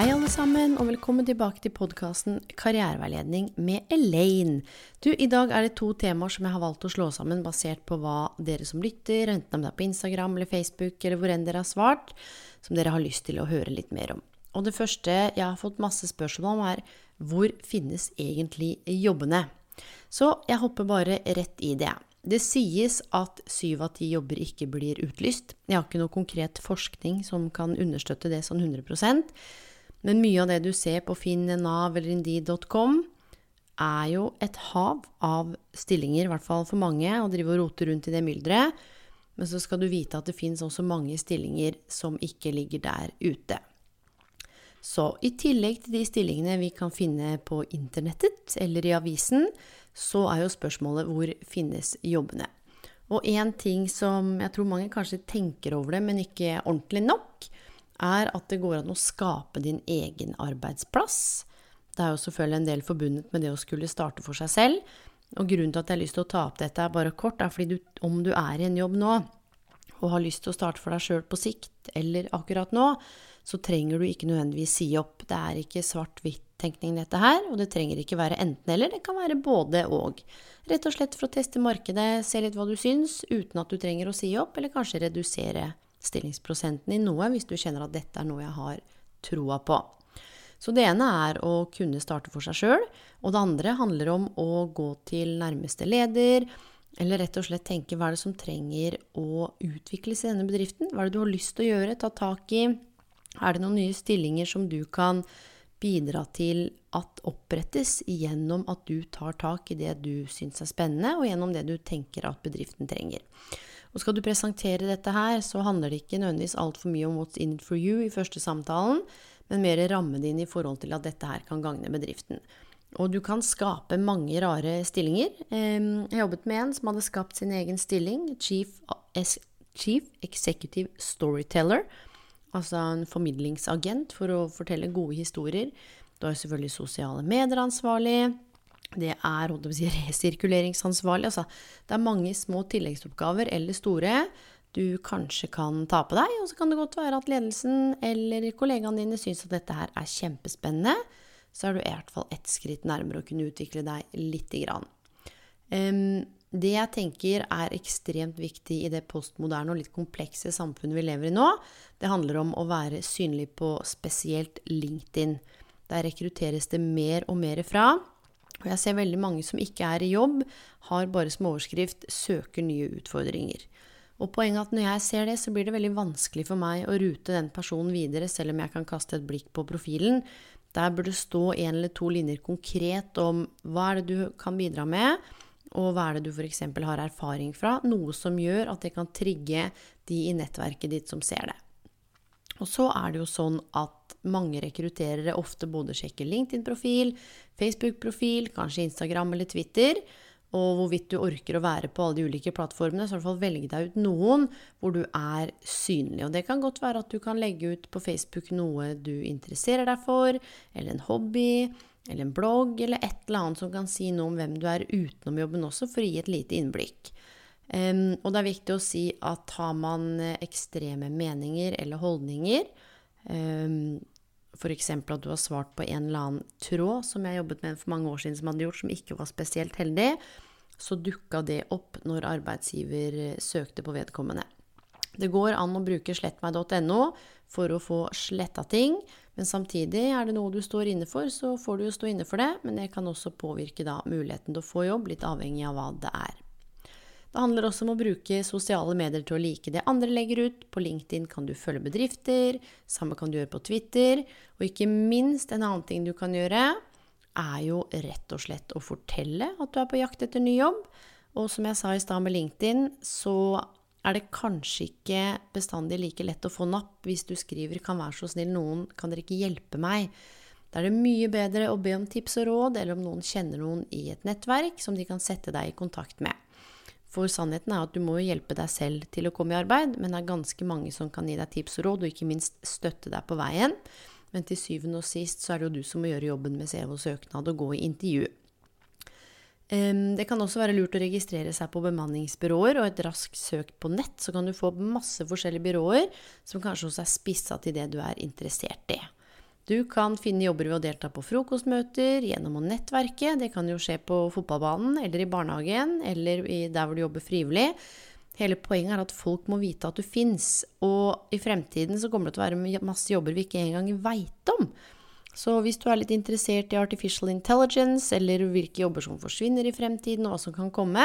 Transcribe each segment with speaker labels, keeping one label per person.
Speaker 1: Hei, alle sammen, og velkommen tilbake til podkasten Karriereveiledning med Elaine. Du, I dag er det to temaer som jeg har valgt å slå sammen basert på hva dere som lytter, enten om det er på Instagram eller Facebook eller hvor enn dere har svart, som dere har lyst til å høre litt mer om. Og det første jeg har fått masse spørsmål om, er hvor finnes egentlig jobbene? Så jeg hopper bare rett i det. Det sies at syv av ti jobber ikke blir utlyst. Jeg har ikke noe konkret forskning som kan understøtte det sånn 100 men mye av det du ser på Finn, Nav eller Indeed.com, er jo et hav av stillinger, i hvert fall for mange, å drive og rote rundt i det mylderet. Men så skal du vite at det fins også mange stillinger som ikke ligger der ute. Så i tillegg til de stillingene vi kan finne på internettet eller i avisen, så er jo spørsmålet hvor finnes jobbene? Og én ting som jeg tror mange kanskje tenker over det, men ikke ordentlig nok, er at det går an å skape din egen arbeidsplass. Det er jo selvfølgelig en del forbundet med det å skulle starte for seg selv. Og grunnen til at jeg har lyst til å ta opp dette bare kort, er fordi du, om du er i en jobb nå, og har lyst til å starte for deg sjøl på sikt, eller akkurat nå, så trenger du ikke nødvendigvis si opp. Det er ikke svart-hvitt-tenkning dette her, og det trenger ikke være enten-eller, det kan være både og. Rett og slett for å teste markedet, se litt hva du syns, uten at du trenger å si opp, eller kanskje redusere stillingsprosenten i noe hvis du kjenner at dette er noe jeg har troa på. Så det ene er å kunne starte for seg sjøl, og det andre handler om å gå til nærmeste leder, eller rett og slett tenke hva er det som trenger å utvikles i denne bedriften? Hva er det du har lyst til å gjøre, ta tak i? Er det noen nye stillinger som du kan bidra til at opprettes gjennom at du tar tak i det du syns er spennende, og gjennom det du tenker at bedriften trenger? Og skal du presentere dette her, så handler det ikke nødvendigvis altfor mye om what's in it for you i første samtalen, men mer ramme det inn i forhold til at dette her kan gagne bedriften. Og du kan skape mange rare stillinger. Jeg jobbet med en som hadde skapt sin egen stilling, Chief, Chief Executive Storyteller. Altså en formidlingsagent for å fortelle gode historier. Du har selvfølgelig sosiale medier ansvarlig. Det er si, resirkuleringsansvarlig. Altså, det er mange små tilleggsoppgaver eller store du kanskje kan ta på deg. Og så kan det godt være at ledelsen eller kollegaene dine syns at dette her er kjempespennende. Så er du i hvert fall ett skritt nærmere å kunne utvikle deg lite grann. Um, det jeg tenker er ekstremt viktig i det postmoderne og litt komplekse samfunnet vi lever i nå, det handler om å være synlig på spesielt LinkedIn. Der rekrutteres det mer og mer fra. Og jeg ser veldig mange som ikke er i jobb, har bare som overskrift 'søker nye utfordringer'. Og poenget er at når jeg ser det, så blir det veldig vanskelig for meg å rute den personen videre, selv om jeg kan kaste et blikk på profilen. Der bør det stå en eller to linjer konkret om hva er det du kan bidra med, og hva er det du f.eks. har erfaring fra, noe som gjør at det kan trigge de i nettverket ditt som ser det. Og så er det jo sånn at mange rekrutterere ofte både sjekker LinkedIn-profil, Facebook-profil, kanskje Instagram eller Twitter. Og hvorvidt du orker å være på alle de ulike plattformene, så i hvert fall velge deg ut noen hvor du er synlig. Og det kan godt være at du kan legge ut på Facebook noe du interesserer deg for, eller en hobby, eller en blogg, eller et eller annet som kan si noe om hvem du er utenom jobben også, for å gi et lite innblikk. Um, og det er viktig å si at har man eh, ekstreme meninger eller holdninger, um, f.eks. at du har svart på en eller annen tråd som jeg jobbet med for mange år siden som hadde gjort, som ikke var spesielt heldig, så dukka det opp når arbeidsgiver eh, søkte på vedkommende. Det går an å bruke slettmeg.no for å få sletta ting, men samtidig er det noe du står inne for, så får du jo stå inne for det, men det kan også påvirke da muligheten til å få jobb, litt avhengig av hva det er. Det handler også om å bruke sosiale medier til å like det andre legger ut. På LinkedIn kan du følge bedrifter, samme kan du gjøre på Twitter. Og ikke minst en annen ting du kan gjøre, er jo rett og slett å fortelle at du er på jakt etter ny jobb. Og som jeg sa i stad med LinkedIn, så er det kanskje ikke bestandig like lett å få napp hvis du skriver 'kan være så snill, noen kan dere ikke hjelpe meg'? Da er det mye bedre å be om tips og råd, eller om noen kjenner noen i et nettverk som de kan sette deg i kontakt med. For sannheten er at du må jo hjelpe deg selv til å komme i arbeid, men det er ganske mange som kan gi deg tips og råd, og ikke minst støtte deg på veien. Men til syvende og sist så er det jo du som må gjøre jobben med CV og søknad og gå i intervju. Det kan også være lurt å registrere seg på bemanningsbyråer, og et raskt søk på nett, så kan du få masse forskjellige byråer som kanskje også er spissa til det du er interessert i. Du kan finne jobber ved å delta på frokostmøter, gjennom å nettverke. Det kan jo skje på fotballbanen eller i barnehagen eller der hvor du jobber frivillig. Hele poenget er at folk må vite at du fins, og i fremtiden så kommer det til å være masse jobber vi ikke engang veit om. Så hvis du er litt interessert i artificial intelligence, eller hvilke jobber som forsvinner i fremtiden, og hva som kan komme,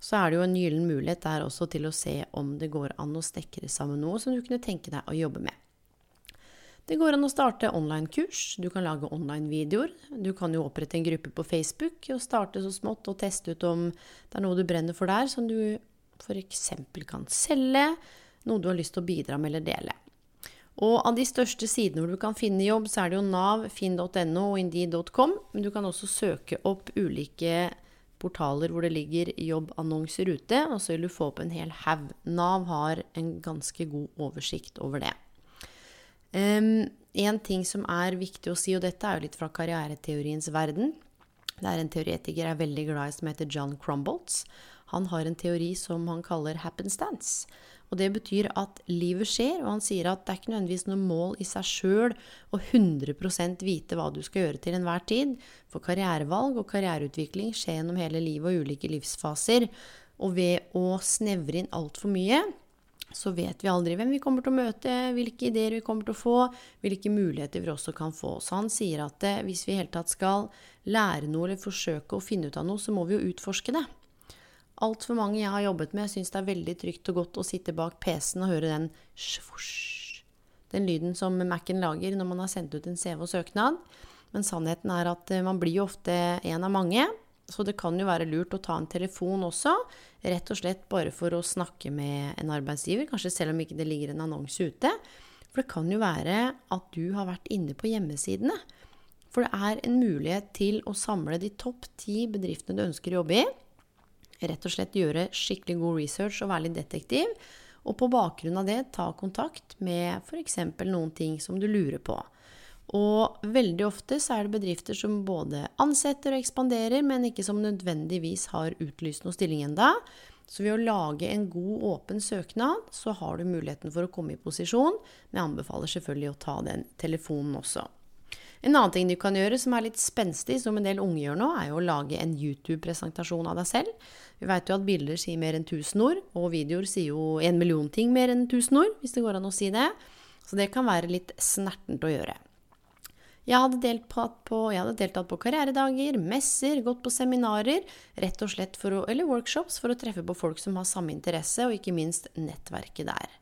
Speaker 1: så er det jo en gyllen mulighet der også til å se om det går an å det sammen noe som du kunne tenke deg å jobbe med. Det går an å starte online-kurs, du kan lage online-videoer. Du kan jo opprette en gruppe på Facebook og starte så smått og teste ut om det er noe du brenner for der, som du f.eks. kan selge, noe du har lyst til å bidra med eller dele. Og av de største sidene hvor du kan finne jobb, så er det jo Nav, finn.no og indeed.com. Men du kan også søke opp ulike portaler hvor det ligger jobbannonser ute, og så vil du få opp en hel haug. Nav har en ganske god oversikt over det. En ting som er viktig å si, og dette er jo litt fra karriereteoriens verden Det er en teoretiker jeg er veldig glad i som heter John Crumbolts. Han har en teori som han kaller happenstance. Og det betyr at livet skjer, og han sier at det er ikke nødvendigvis noe mål i seg sjøl å 100% vite hva du skal gjøre til enhver tid. For karrierevalg og karriereutvikling skjer gjennom hele livet og ulike livsfaser. Og ved å snevre inn altfor mye, så vet vi aldri hvem vi kommer til å møte, hvilke ideer vi kommer til å få, hvilke muligheter vi også kan få. Så han sier at eh, hvis vi i hele tatt skal lære noe eller forsøke å finne ut av noe, så må vi jo utforske det. Altfor mange jeg har jobbet med, syns det er veldig trygt og godt å sitte bak PC-en og høre den svosj, den lyden som Mac-en lager når man har sendt ut en CV og søknad. Men sannheten er at eh, man blir jo ofte en av mange. Så det kan jo være lurt å ta en telefon også, rett og slett bare for å snakke med en arbeidsgiver, kanskje selv om ikke det ligger en annonse ute. For det kan jo være at du har vært inne på hjemmesidene. For det er en mulighet til å samle de topp ti bedriftene du ønsker å jobbe i rett og slett gjøre skikkelig god research og være litt detektiv. Og på bakgrunn av det ta kontakt med f.eks. noen ting som du lurer på. Og veldig ofte så er det bedrifter som både ansetter og ekspanderer, men ikke som nødvendigvis har utlyst noen stilling enda. Så ved å lage en god, åpen søknad, så har du muligheten for å komme i posisjon. Men jeg anbefaler selvfølgelig å ta den telefonen også. En annen ting du kan gjøre som er litt spenstig, som en del unge gjør nå, er jo å lage en YouTube-presentasjon av deg selv. Vi veit jo at bilder sier mer enn 1000 ord, og videoer sier jo en million ting mer enn 1000 ord, hvis det går an å si det. Så det kan være litt snertent å gjøre. Jeg hadde, deltatt på, hadde deltatt på karrieredager, messer, gått på seminarer, rett og slett å, eller workshops for å treffe på folk som har samme interesse, og ikke minst nettverket der.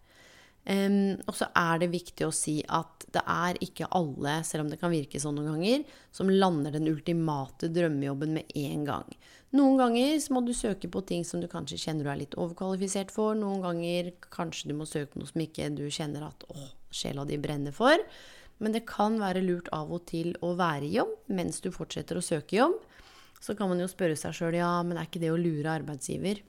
Speaker 1: Um, og så er det viktig å si at det er ikke alle, selv om det kan virke sånn noen ganger, som lander den ultimate drømmejobben med en gang. Noen ganger må du søke på ting som du kanskje kjenner du er litt overkvalifisert for. Noen ganger kanskje du må søke på noe som ikke du kjenner at å, sjela di brenner for. Men det kan være lurt av og til å være i jobb mens du fortsetter å søke jobb. Så kan man jo spørre seg sjøl ja, men er ikke det å lure arbeidsgiver?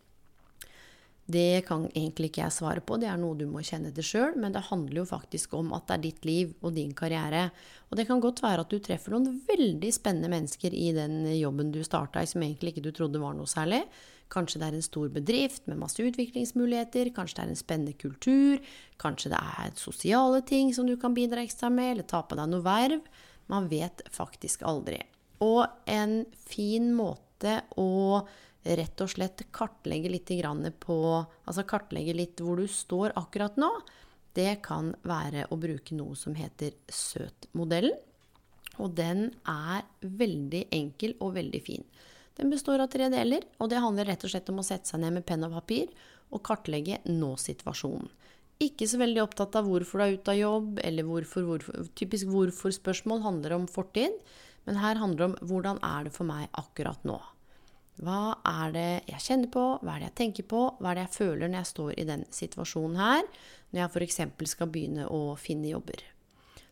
Speaker 1: Det kan egentlig ikke jeg svare på, det er noe du må kjenne til sjøl. Men det handler jo faktisk om at det er ditt liv og din karriere. Og det kan godt være at du treffer noen veldig spennende mennesker i den jobben du starta i som egentlig ikke du trodde var noe særlig. Kanskje det er en stor bedrift med masse utviklingsmuligheter, kanskje det er en spennende kultur, kanskje det er sosiale ting som du kan bidra ekstra med, eller ta på deg noe verv. Man vet faktisk aldri. Og en fin måte å rett og slett kartlegge litt på Altså kartlegge litt hvor du står akkurat nå, det kan være å bruke noe som heter SØT-modellen. Og den er veldig enkel og veldig fin. Den består av tre deler, og det handler rett og slett om å sette seg ned med penn og papir og kartlegge nå-situasjonen. Ikke så veldig opptatt av hvorfor du er ute av jobb, eller hvorfor, hvorfor. Typisk hvorfor-spørsmål handler om fortid, men her handler det om hvordan er det for meg akkurat nå. Hva er det jeg kjenner på, hva er det jeg tenker på, hva er det jeg føler når jeg står i den situasjonen her, når jeg f.eks. skal begynne å finne jobber.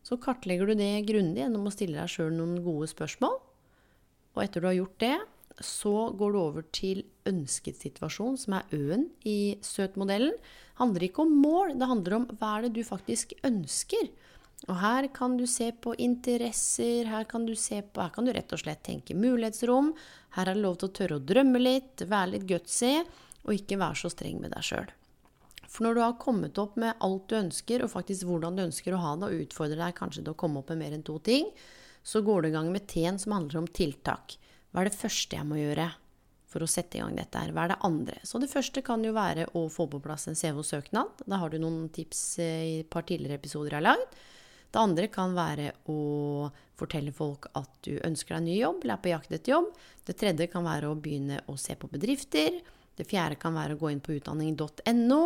Speaker 1: Så kartlegger du det grundig gjennom å stille deg sjøl noen gode spørsmål. Og etter du har gjort det, så går du over til ønsket situasjon, som er Ø-en i Søt-modellen. Det handler ikke om mål, det handler om hva er det du faktisk ønsker. Og her kan du se på interesser, her kan du, på, her kan du rett og slett tenke mulighetsrom. Her er det lov til å tørre å drømme litt, være litt gutsy, og ikke være så streng med deg sjøl. For når du har kommet opp med alt du ønsker, og faktisk hvordan du ønsker å ha det, og utfordrer deg kanskje til å komme opp med mer enn to ting, så går du i gang med T-en som handler om tiltak. Hva er det første jeg må gjøre for å sette i gang dette her? Hva er det andre? Så det første kan jo være å få på plass en CVO-søknad. Da har du noen tips eh, i et par tidligere episoder jeg har lagd. Det andre kan være å fortelle folk at du ønsker deg en ny jobb, eller er på jakt etter jobb. Det tredje kan være å begynne å se på bedrifter. Det fjerde kan være å gå inn på utdanning.no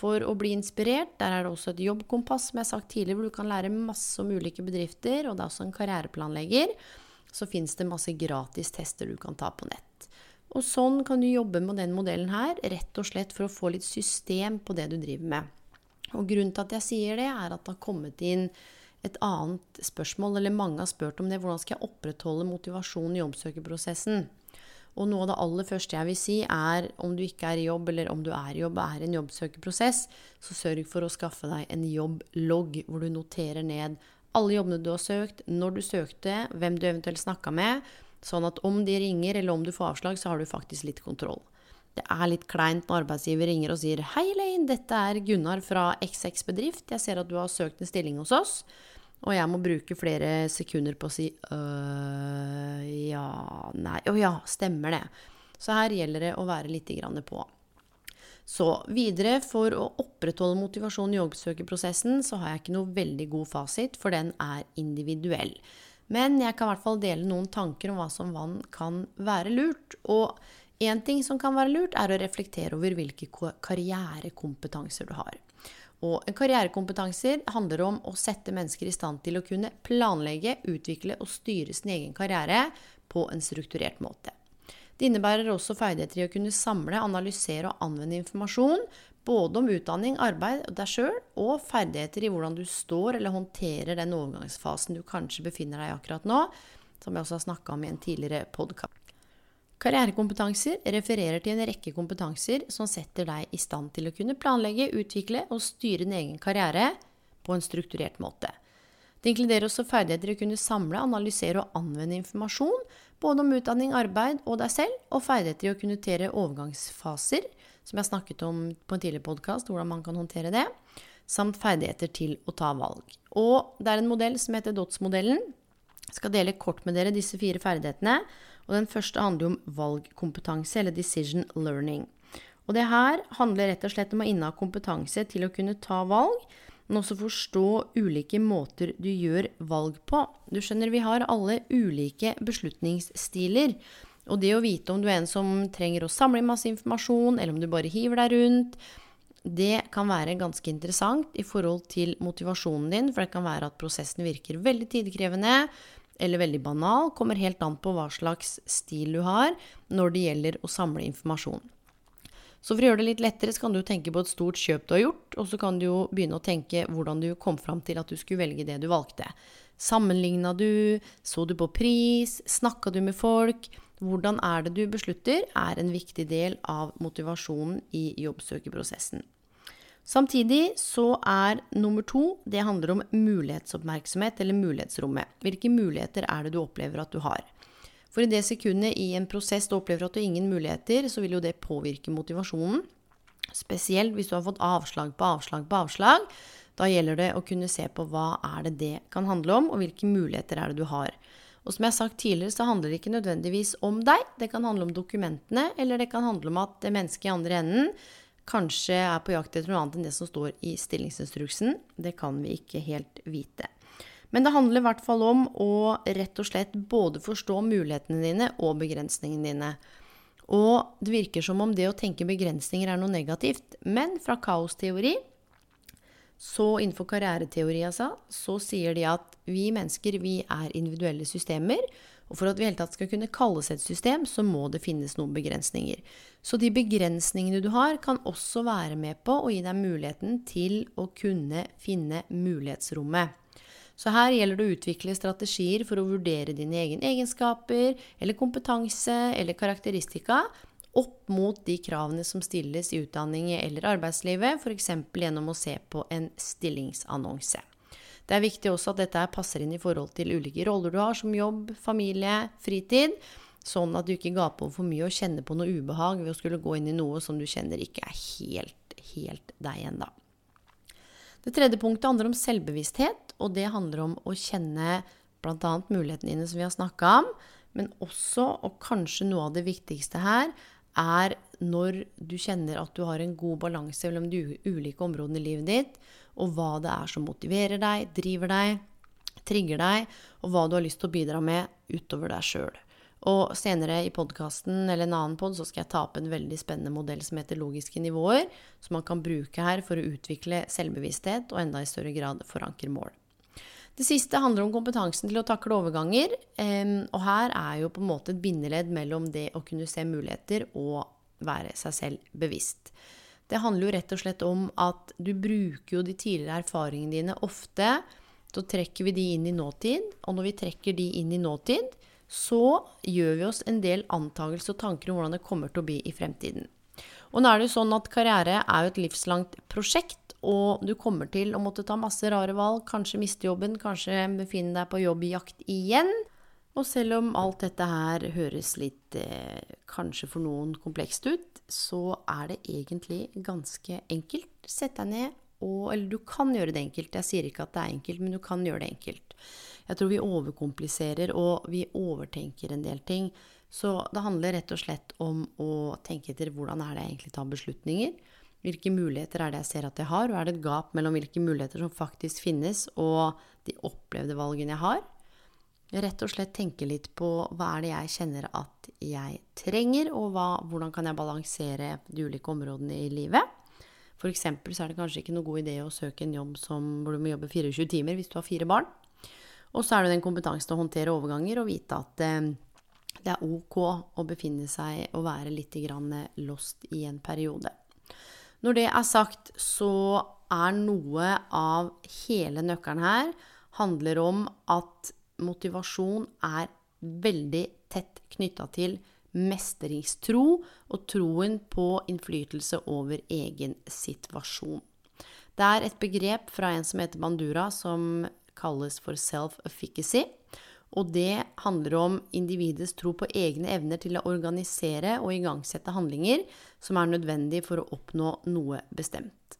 Speaker 1: for å bli inspirert. Der er det også et jobbkompass, som jeg har sagt tidligere, hvor du kan lære masse om ulike bedrifter. Og det er også en karriereplanlegger. Så fins det masse gratis tester du kan ta på nett. Og sånn kan du jobbe med den modellen her, rett og slett for å få litt system på det du driver med. Og grunnen til at jeg sier det, er at det har kommet inn et annet spørsmål, eller mange har spurt om det. Hvordan skal jeg opprettholde motivasjonen i jobbsøkerprosessen? Og noe av det aller første jeg vil si, er om du ikke er i jobb, eller om du er i jobb og er i en jobbsøkerprosess, så sørg for å skaffe deg en jobblogg hvor du noterer ned alle jobbene du har søkt, når du søkte, hvem du eventuelt snakka med, sånn at om de ringer eller om du får avslag, så har du faktisk litt kontroll. Det er litt kleint når arbeidsgiver ringer og sier 'Hei, Elaine, dette er Gunnar fra XX bedrift. Jeg ser at du har søkt en stilling hos oss.' Og jeg må bruke flere sekunder på å si øh, ja, nei, å ja, stemmer det. Så her gjelder det å være litt på. Så videre, for å opprettholde motivasjonen i jobbsøkerprosessen, så har jeg ikke noe veldig god fasit, for den er individuell. Men jeg kan i hvert fall dele noen tanker om hva som kan være lurt. Og én ting som kan være lurt, er å reflektere over hvilke karrierekompetanser du har. Og karrierekompetanser handler om å sette mennesker i stand til å kunne planlegge, utvikle og styre sin egen karriere på en strukturert måte. Det innebærer også ferdigheter i å kunne samle, analysere og anvende informasjon, både om utdanning, arbeid og deg sjøl, og ferdigheter i hvordan du står eller håndterer den overgangsfasen du kanskje befinner deg i akkurat nå, som jeg også har snakka om i en tidligere podkast. Karrierekompetanser refererer til en rekke kompetanser som setter deg i stand til å kunne planlegge, utvikle og styre din egen karriere på en strukturert måte. Det inkluderer også ferdigheter i å kunne samle, analysere og anvende informasjon, både om utdanning, arbeid og deg selv, og ferdigheter i å kunne håndtere overgangsfaser, som jeg snakket om på en tidligere podkast, hvordan man kan håndtere det, samt ferdigheter til å ta valg. Og det er en modell som heter DOTS-modellen. Jeg skal dele kort med dere disse fire ferdighetene. Og den første handler om valgkompetanse, eller decision learning. Og det her handler rett og slett om å inneha kompetanse til å kunne ta valg, men også forstå ulike måter du gjør valg på. Du skjønner, vi har alle ulike beslutningsstiler. Og det å vite om du er en som trenger å samle masse informasjon, eller om du bare hiver deg rundt, det kan være ganske interessant i forhold til motivasjonen din, for det kan være at prosessen virker veldig tidkrevende, eller veldig banal, kommer helt an på hva slags stil du har når det gjelder å samle informasjon. Så for å gjøre det litt lettere, så kan du tenke på et stort kjøp du har gjort, og så kan du jo begynne å tenke hvordan du kom fram til at du skulle velge det du valgte. Sammenligna du, så du på pris, snakka du med folk? Hvordan er det du beslutter, er en viktig del av motivasjonen i jobbsøkerprosessen. Samtidig så er nummer to det handler om mulighetsoppmerksomhet, eller mulighetsrommet. Hvilke muligheter er det du opplever at du har? For i det sekundet i en prosess du opplever at du har ingen muligheter, så vil jo det påvirke motivasjonen. Spesielt hvis du har fått avslag på avslag på avslag. Da gjelder det å kunne se på hva er det det kan handle om, og hvilke muligheter er det du har. Og som jeg har sagt tidligere, så handler det ikke nødvendigvis om deg. Det kan handle om dokumentene, eller det kan handle om at det mennesket i andre enden kanskje er på jakt etter noe annet enn det som står i stillingsinstruksen. Det kan vi ikke helt vite. Men det handler i hvert fall om å rett og slett både forstå mulighetene dine og begrensningene dine. Og det virker som om det å tenke begrensninger er noe negativt. Men fra kaosteori, så innenfor karriereteori altså, så sier de at vi mennesker vi er individuelle systemer. Og for at vi hele tatt skal kunne kalles et system, så må det finnes noen begrensninger. Så de begrensningene du har, kan også være med på å gi deg muligheten til å kunne finne mulighetsrommet. Så her gjelder det å utvikle strategier for å vurdere dine egne egenskaper eller kompetanse eller karakteristika opp mot de kravene som stilles i utdanning eller arbeidslivet, f.eks. gjennom å se på en stillingsannonse. Det er viktig også at dette passer inn i forhold til ulike roller du har, som jobb, familie, fritid, sånn at du ikke gaper for mye og kjenner på noe ubehag ved å skulle gå inn i noe som du kjenner ikke er helt, helt deg ennå. Det tredje punktet handler om selvbevissthet, og det handler om å kjenne bl.a. mulighetene dine, som vi har snakka om, men også, og kanskje noe av det viktigste her, er når du kjenner at du har en god balanse mellom de ulike områdene i livet ditt, og hva det er som motiverer deg, driver deg, trigger deg, og hva du har lyst til å bidra med utover deg sjøl. Og senere i podkasten eller en annen pod så skal jeg ta opp en veldig spennende modell som heter logiske nivåer, som man kan bruke her for å utvikle selvbevissthet og enda i større grad forankre mål. Det siste handler om kompetansen til å takle overganger. Og her er jo på en måte et bindeledd mellom det å kunne se muligheter og være seg selv bevisst. Det handler jo rett og slett om at du bruker jo de tidligere erfaringene dine ofte. Så trekker vi de inn i nåtid, og når vi trekker de inn i nåtid, så gjør vi oss en del antakelser og tanker om hvordan det kommer til å bli i fremtiden. Og nå er det jo sånn at karriere er jo et livslangt prosjekt, og du kommer til å måtte ta masse rare valg, kanskje miste jobben, kanskje befinne deg på jobbjakt igjen. Og selv om alt dette her høres litt eh, kanskje for noen komplekst ut, så er det egentlig ganske enkelt. Sett deg ned, og Eller du kan gjøre det enkelt. Jeg sier ikke at det er enkelt, men du kan gjøre det enkelt. Jeg tror vi overkompliserer og vi overtenker en del ting. Så det handler rett og slett om å tenke etter hvordan er det jeg egentlig tar beslutninger. Hvilke muligheter er det jeg ser at jeg har, og er det et gap mellom hvilke muligheter som faktisk finnes, og de opplevde valgene jeg har? Rett og slett tenke litt på hva er det jeg kjenner at jeg trenger, og hva, hvordan kan jeg balansere de ulike områdene i livet. F.eks. så er det kanskje ikke noe god idé å søke en jobb som, hvor du må jobbe 24 timer hvis du har fire barn. Og så er det den kompetansen å håndtere overganger og vite at eh, det er ok å befinne seg og være litt lost i en periode. Når det er sagt, så er noe av hele nøkkelen her handler om at motivasjon er veldig tett knytta til mestringstro og troen på innflytelse over egen situasjon. Det er et begrep fra en som heter Bandura, som kalles for self-efficacy. Og det handler om individets tro på egne evner til å organisere og igangsette handlinger som er nødvendig for å oppnå noe bestemt.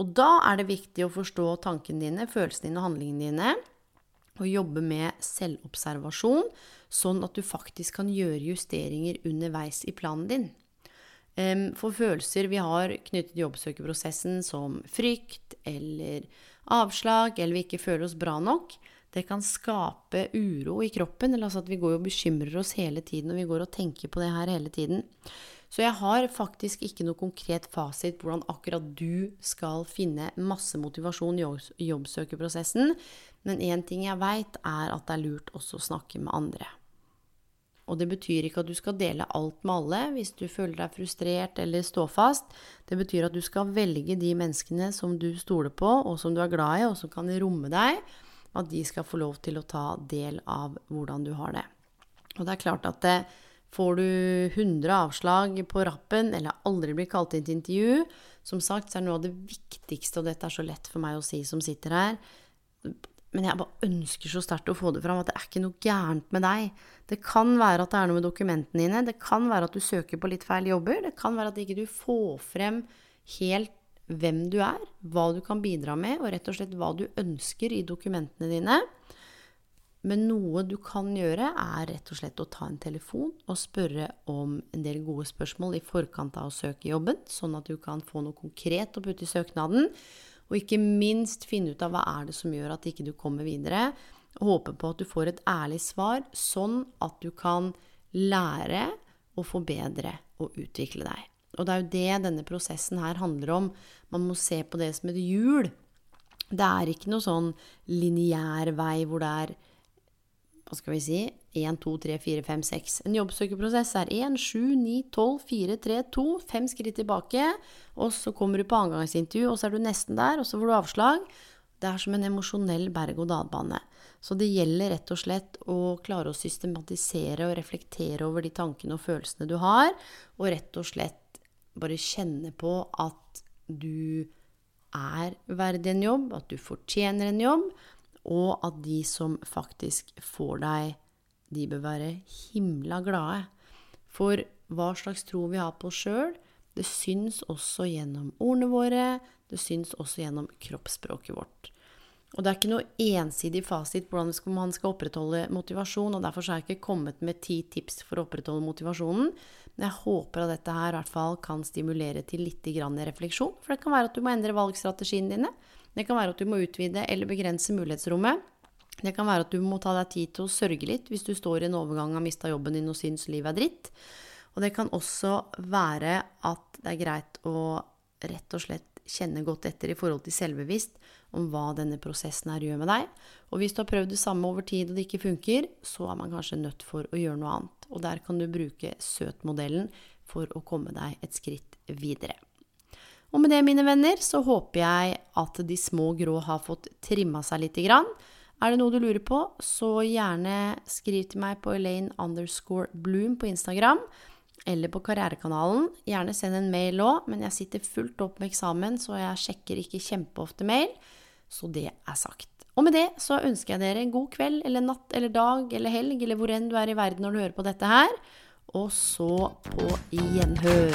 Speaker 1: Og da er det viktig å forstå tankene dine, følelsene dine og handlingene dine, og jobbe med selvobservasjon, sånn at du faktisk kan gjøre justeringer underveis i planen din. For følelser vi har knyttet til jobbsøkerprosessen, som frykt eller avslag, eller vi ikke føler oss bra nok, det kan skape uro i kroppen. Eller altså at vi går og bekymrer oss hele tiden, og vi går og tenker på det her hele tiden. Så jeg har faktisk ikke noe konkret fasit på hvordan akkurat du skal finne masse motivasjon i jobbsøkerprosessen, men én ting jeg veit, er at det er lurt også å snakke med andre. Og det betyr ikke at du skal dele alt med alle hvis du føler deg frustrert eller stå fast. Det betyr at du skal velge de menneskene som du stoler på, og som du er glad i, og som kan romme deg. At de skal få lov til å ta del av hvordan du har det. Og det er klart at det, får du 100 avslag på rappen, eller aldri blir kalt inn til intervju Som sagt så er noe av det viktigste, og dette er så lett for meg å si som sitter her men jeg bare ønsker så sterkt å få det fram at det er ikke noe gærent med deg. Det kan være at det er noe med dokumentene dine. Det kan være at du søker på litt feil jobber. Det kan være at ikke du får frem helt hvem du er, hva du kan bidra med, og rett og slett hva du ønsker i dokumentene dine. Men noe du kan gjøre, er rett og slett å ta en telefon og spørre om en del gode spørsmål i forkant av å søke jobben, sånn at du kan få noe konkret å putte i søknaden. Og ikke minst finne ut av hva er det som gjør at ikke du kommer videre. Og håpe på at du får et ærlig svar, sånn at du kan lære å forbedre og utvikle deg. Og det er jo det denne prosessen her handler om. Man må se på det som et hjul. Det er ikke noe sånn lineær vei hvor det er hva skal vi si 1, 2, 3, 4, 5, 6. En jobbsøkerprosess er 1, 7, 9, 12, 4, 3, 2. Fem skritt tilbake. Og så kommer du på angangsintervju, og så er du nesten der, og så får du avslag. Det er som en emosjonell berg-og-dal-bane. Så det gjelder rett og slett å klare å systematisere og reflektere over de tankene og følelsene du har, og rett og slett bare kjenne på at du er verdig en jobb, at du fortjener en jobb, og at de som faktisk får deg, de bør være himla glade. For hva slags tro vi har på oss sjøl, det syns også gjennom ordene våre, det syns også gjennom kroppsspråket vårt. Og det er ikke noe ensidig fasit på hvordan man skal opprettholde motivasjon, og derfor har jeg ikke kommet med ti tips for å opprettholde motivasjonen. Men jeg håper at dette her i hvert fall kan stimulere til litt refleksjon. For det kan være at du må endre valgstrategiene dine. Det kan være at du må utvide eller begrense mulighetsrommet. Det kan være at du må ta deg tid til å sørge litt hvis du står i en overgang og har mista jobben din og syns livet er dritt. Og det kan også være at det er greit å rett og slett kjenne godt etter i forhold til selvbevisst om hva denne prosessen her gjør med deg. Og hvis du har prøvd det samme over tid og det ikke funker, så er man kanskje nødt for å gjøre noe annet. Og der kan du bruke søt-modellen for å komme deg et skritt videre. Og med det, mine venner, så håper jeg at de små grå har fått trimma seg lite grann. Er det noe du lurer på, så gjerne skriv til meg på Elaine underscore Bloom på Instagram eller på Karrierekanalen. Gjerne send en mail òg, men jeg sitter fullt opp med eksamen, så jeg sjekker ikke kjempeofte mail. Så det er sagt. Og med det så ønsker jeg dere en god kveld eller natt eller dag eller helg eller hvor enn du er i verden når du hører på dette her. Og så på gjenhør.